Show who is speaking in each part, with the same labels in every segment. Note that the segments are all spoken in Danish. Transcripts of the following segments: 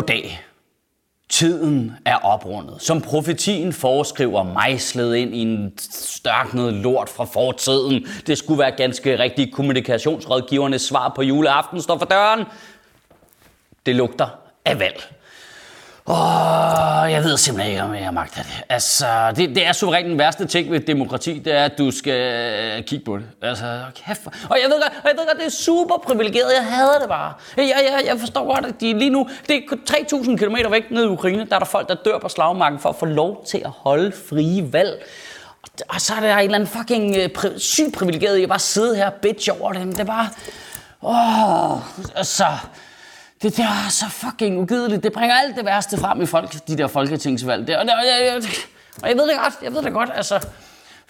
Speaker 1: Goddag. Tiden er oprundet. Som profetien foreskriver mejslet ind i en størknet lort fra fortiden. Det skulle være ganske rigtigt. Kommunikationsrådgivernes svar på juleaften står for døren. Det lugter af valg. Åh, jeg ved simpelthen ikke, om jeg magter det. Altså, det, det er suverænt den værste ting ved demokrati, det er, at du skal øh, kigge på det. Altså, kæft. Og jeg ved godt, jeg ved godt det er super privilegeret. Jeg hader det bare. Jeg, jeg, jeg forstår godt, at de lige nu, det er 3.000 km væk ned i Ukraine, der er der folk, der dør på slagmarken for at få lov til at holde frie valg. Og så er der en eller anden fucking øh, pri- sygt privilegeret, jeg bare sidde her og bitch over dem. Det er bare... Åh, altså... Det der er så fucking ugideligt. Det bringer alt det værste frem i folk, de der folketingsvalg. der. og, det, og, jeg, og jeg ved det godt, jeg ved det godt, altså...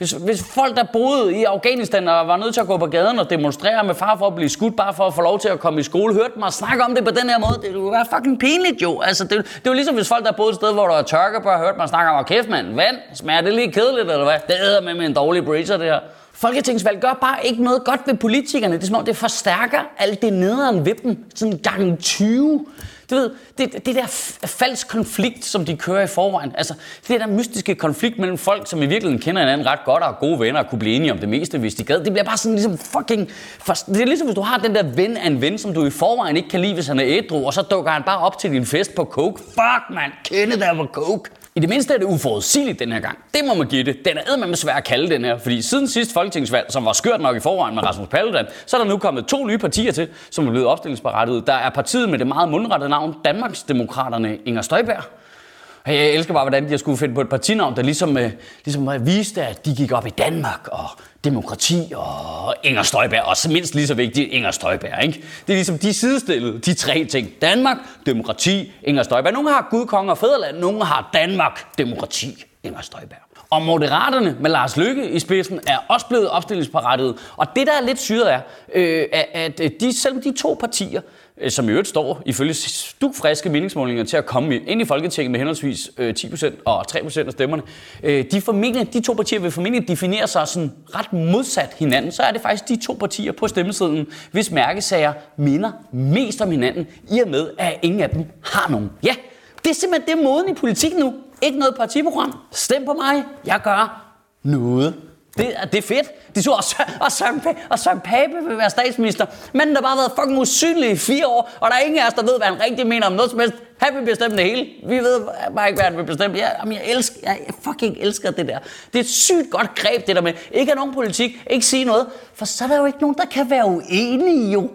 Speaker 1: Hvis, hvis folk, der boede i Afghanistan og var nødt til at gå på gaden og demonstrere med far for at blive skudt, bare for at få lov til at komme i skole, hørte mig snakke om det på den her måde, det ville være fucking pinligt jo. Altså, det, det er jo ligesom, hvis folk, der boede et sted, hvor der var bare hørte mig snakke om, at kæft mand, vand, smager det lige kedeligt, eller hvad? Det æder med med en dårlig breezer, det her. Folketingsvalg gør bare ikke noget godt ved politikerne. Det er som om, det forstærker alt det nederen ved dem. Sådan gang 20. Du ved, det, det der falsk konflikt, som de kører i forvejen. Altså, det der mystiske konflikt mellem folk, som i virkeligheden kender hinanden ret godt og er gode venner og kunne blive enige om det meste, hvis de gad. Det bliver bare sådan ligesom fucking... Det er ligesom, hvis du har den der ven af en ven, som du i forvejen ikke kan lide, hvis han er ædru, og så dukker han bare op til din fest på coke. Fuck, man, kende der var coke. I det mindste er det uforudsigeligt den her gang. Det må man give det. Den er med svær at kalde den her, fordi siden sidste folketingsvalg, som var skørt nok i forvejen med Rasmus Paludan, så er der nu kommet to nye partier til, som er blevet opstillingsberettiget. Der er partiet med det meget mundrette navn, Danmarksdemokraterne Inger Støjberg. Jeg elsker bare, hvordan de har skulle finde på et partinavn, der ligesom, øh, ligesom viste, at de gik op i Danmark og demokrati og Inger Støjberg. Og så mindst lige så vigtigt, Inger Støjberg. Ikke? Det er ligesom de sidestillede, de tre ting. Danmark, demokrati, Inger Støjberg. Nogle har Gud, Kong og Fæderland, nogle har Danmark, demokrati, Inger Støjberg. Og Moderaterne med Lars Lykke i spidsen er også blevet opstillingsparattet. Og det, der er lidt syret, er, øh, at øh, de, selvom de to partier, øh, som i øvrigt står ifølge stukfriske meningsmålinger til at komme ind i Folketinget med henholdsvis øh, 10% og 3% af stemmerne, øh, de, formentlig, de to partier vil formentlig definere sig sådan ret modsat hinanden. Så er det faktisk de to partier på stemmesiden, hvis mærkesager minder mest om hinanden, i og med, at ingen af dem har nogen. Ja, det er simpelthen det moden i politik nu. Ikke noget partiprogram. Stem på mig. Jeg gør noget. Det, det er fedt. De så også, og Søren, og Søren Pape vil være statsminister. Men der har bare været fucking usynlig i fire år, og der er ingen af os, der ved, hvad han rigtig mener om noget som helst. Han vil bestemme det hele. Vi ved bare ikke, hvad han vil bestemme. Jeg, jamen, jeg, elsker, jeg, jeg fucking elsker det der. Det er et sygt godt greb, det der med ikke have nogen politik, ikke sige noget. For så er der jo ikke nogen, der kan være uenige jo.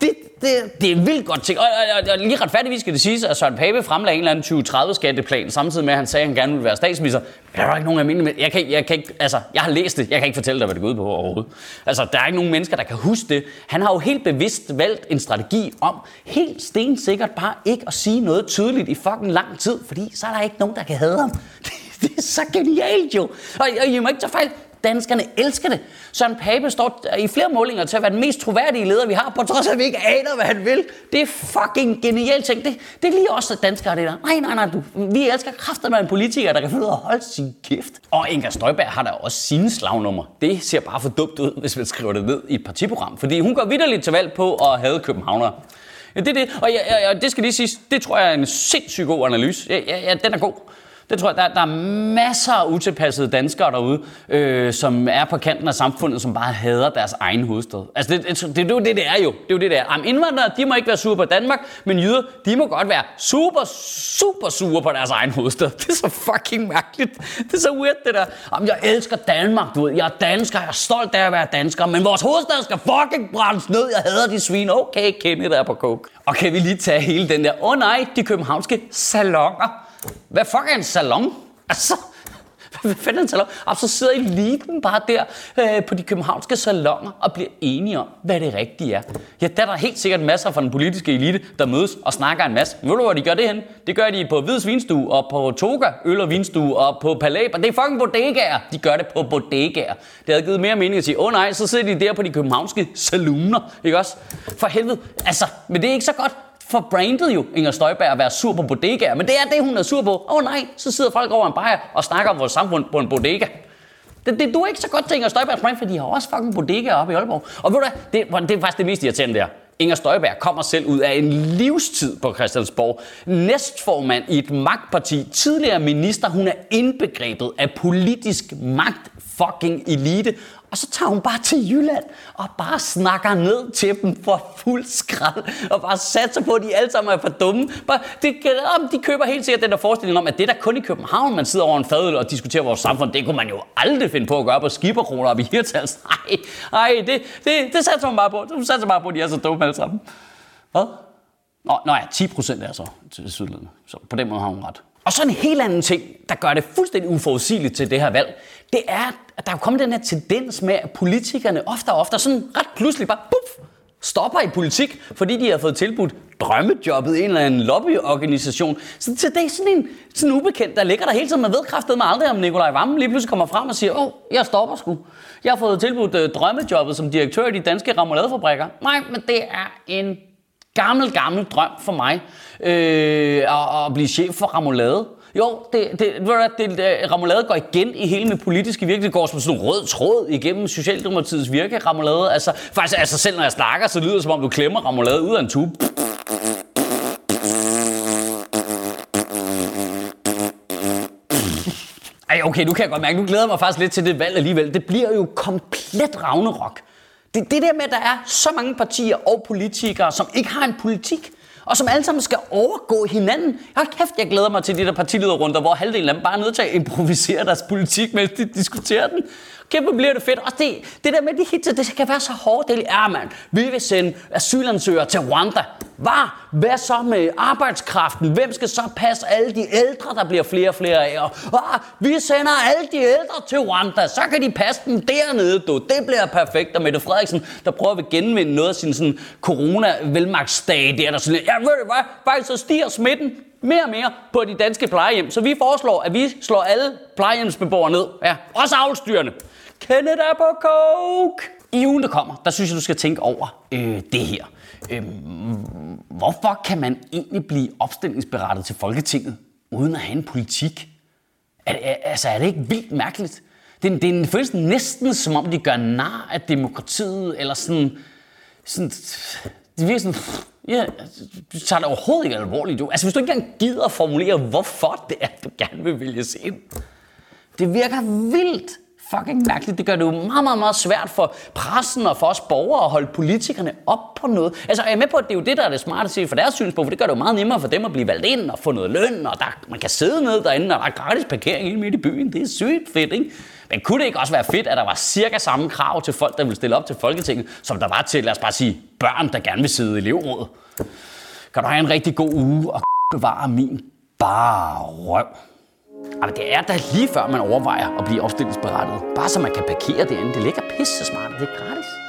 Speaker 1: Det, det, det er vildt godt ting. Og, og, og, og lige retfærdigvis skal det siges, at Søren Pape fremlagde en eller anden 2030 skatteplan, samtidig med, at han sagde, at han gerne ville være statsminister. Der er ikke nogen almindelige med. Jeg, kan, jeg, kan ikke, altså, jeg har læst det. Jeg kan ikke fortælle dig, hvad det går ud på overhovedet. Altså, der er ikke nogen mennesker, der kan huske det. Han har jo helt bevidst valgt en strategi om helt stensikkert bare ikke at sige noget tydeligt i fucking lang tid, fordi så er der ikke nogen, der kan have ham. Det er så genialt jo. Og, og I må ikke tage fejl. Danskerne elsker det. Søren Pape står i flere målinger til at være den mest troværdige leder, vi har, på trods af, at vi ikke aner, hvad han vil. Det er fucking genialt ting. Det, det er lige også, at danskere det der. Nej, nej, nej, du. Vi elsker kraften med en politiker, der kan finde ud af at holde sin kæft. Og Inger Støjberg har da også sine slagnummer. Det ser bare for dumt ud, hvis man skriver det ned i et partiprogram. Fordi hun går vidderligt til valg på at have københavnere. Ja, det er det. Og ja, ja, det skal lige siges, det tror jeg er en sindssygt god analyse. Ja, ja, ja den er god. Det tror jeg, der, der er masser af utilpassede danskere derude, øh, som er på kanten af samfundet, som bare hader deres egen hovedstad. Altså, det, det, det, det er jo det, det er jo. Det er jo det, det er. Jamen, indvandrere, de må ikke være sure på Danmark, men jyder, de må godt være super, super sure på deres egen hovedstad. Det er så fucking mærkeligt. Det er så weird, det der. Jamen, jeg elsker Danmark, du ved. Jeg er dansker, jeg er stolt af at være dansker, men vores hovedstad skal fucking brændes ned. Jeg hader de svin. Okay, Kenny er på coke. Og kan vi lige tage hele den der, åh oh, nej, de københavnske salonger. Hvad fuck er en salon? Altså, hvad fanden er en salon? Og så sidder eliten bare der øh, på de københavnske salonger og bliver enige om, hvad det rigtige er. Ja, der er der helt sikkert masser fra den politiske elite, der mødes og snakker en masse. Ved du, hvor de gør det hen? Det gør de på Hvids Vinstue og på Toga Øl og Vinstue og på Palaber. Det er fucking bodegaer. De gør det på bodegaer. Det havde givet mere mening at sige, åh oh, nej, så sidder de der på de københavnske saloner, Ikke også? For helvede. Altså, men det er ikke så godt for brandet jo Inger Støjberg at være sur på bodegaer, men det er det, hun er sur på. Åh oh, nej, så sidder folk over en bajer og snakker om vores samfund på en bodega. Det, det, du er ikke så godt til Inger Støjbergs brand, for de har også fucking bodegaer oppe i Aalborg. Og ved du hvad, det, det er faktisk det mest irriterende der. Inger Støjberg kommer selv ud af en livstid på Christiansborg. Næstformand i et magtparti, tidligere minister, hun er indbegrebet af politisk magt fucking elite. Og så tager hun bare til Jylland og bare snakker ned til dem for fuld skrald. Og bare satser på, at de alle sammen er for dumme. Bare, det, de køber helt sikkert den der forestilling om, at det der kun i København, man sidder over en fadøl og diskuterer vores samfund, det kunne man jo aldrig finde på at gøre på skipperkroner op i Hirtals. Nej, nej, det, det, det satser man bare på. Hun satser bare på, at de er så dumme alle sammen. Hvad? Nå, nå ja, 10 procent er så til Sydlandet. Så på den måde har hun ret. Og så en helt anden ting, der gør det fuldstændig uforudsigeligt til det her valg, det er, at der er kommet den her tendens med, at politikerne ofte og ofte sådan ret pludselig bare puff, stopper i politik, fordi de har fået tilbudt drømmejobbet i en eller anden lobbyorganisation. Så, det er sådan en sådan ubekendt, der ligger der hele tiden. Man vedkræftet med aldrig, om Nikolaj Vammen lige pludselig kommer frem og siger, åh, jeg stopper sgu. Jeg har fået tilbudt øh, drømmejobbet som direktør i de danske ramoladefabrikker. Nej, men det er en gammel, gammel drøm for mig øh, at, at blive chef for Ramolade. Jo, det, det, det, det, Ramolade går igen i hele med politiske virkelighed. Det går som sådan en rød tråd igennem Socialdemokratiets virke, Ramolade. Altså, faktisk, altså selv når jeg snakker, så lyder det som om, du klemmer Ramolade ud af en tube. Ej, okay, nu kan jeg godt mærke, nu glæder jeg mig faktisk lidt til det valg alligevel. Det bliver jo komplet Ragnarok. Det, det der med, at der er så mange partier og politikere, som ikke har en politik, og som alle sammen skal overgå hinanden. Jeg kæft, jeg glæder mig til de der partilederrunder, hvor halvdelen af dem bare er nødt til at improvisere deres politik, mens de diskuterer den. Kæmpe bliver det fedt. Og det, det der med de hit, det kan være så hårdt. Det er, ah, man, vi vil sende asylansøgere til Rwanda. Hvad? Hvad så med arbejdskraften? Hvem skal så passe alle de ældre, der bliver flere og flere af? Og, ah, vi sender alle de ældre til Rwanda, så kan de passe dem dernede, du. Det bliver perfekt. Og Mette Frederiksen, der prøver at genvinde noget af sin sådan, corona-velmagtsdag, der, der sådan, ja, ved du hvad, faktisk så stiger smitten mere og mere på de danske plejehjem. Så vi foreslår, at vi slår alle plejehjemsbeboere ned. Ja, også avlstyrene. Kenneth er på coke! I ugen, der kommer, der synes jeg, du skal tænke over øh, det her. Øh, hvorfor kan man egentlig blive opstillingsberettet til Folketinget, uden at have en politik? Er, er, altså, er det ikke vildt mærkeligt? Det, det, det føles næsten som om, de gør nar af demokratiet, eller sådan... sådan det virker sådan, ja, du tager det overhovedet ikke alvorligt. Du. Altså, hvis du ikke engang gider at formulere, hvorfor det er, du gerne vil vælges ind. Det virker vildt fucking mærkeligt. Det gør det jo meget, meget, meget svært for pressen og for os borgere at holde politikerne op på noget. Altså, jeg er med på, at det er jo det, der er det smarte set for deres synspunkt, for det gør det jo meget nemmere for dem at blive valgt ind og få noget løn, og der, man kan sidde ned derinde, og der er gratis parkering ind midt i byen. Det er sygt fedt, ikke? Men kunne det ikke også være fedt, at der var cirka samme krav til folk, der ville stille op til Folketinget, som der var til, lad os bare sige, børn, der gerne vil sidde i elevrådet? Kan du have en rigtig god uge og bevare min bare røv? Jamen, det er da lige før, man overvejer at blive opstillingsberettet. Bare så man kan parkere derinde. Det ligger pisse smart, det er gratis.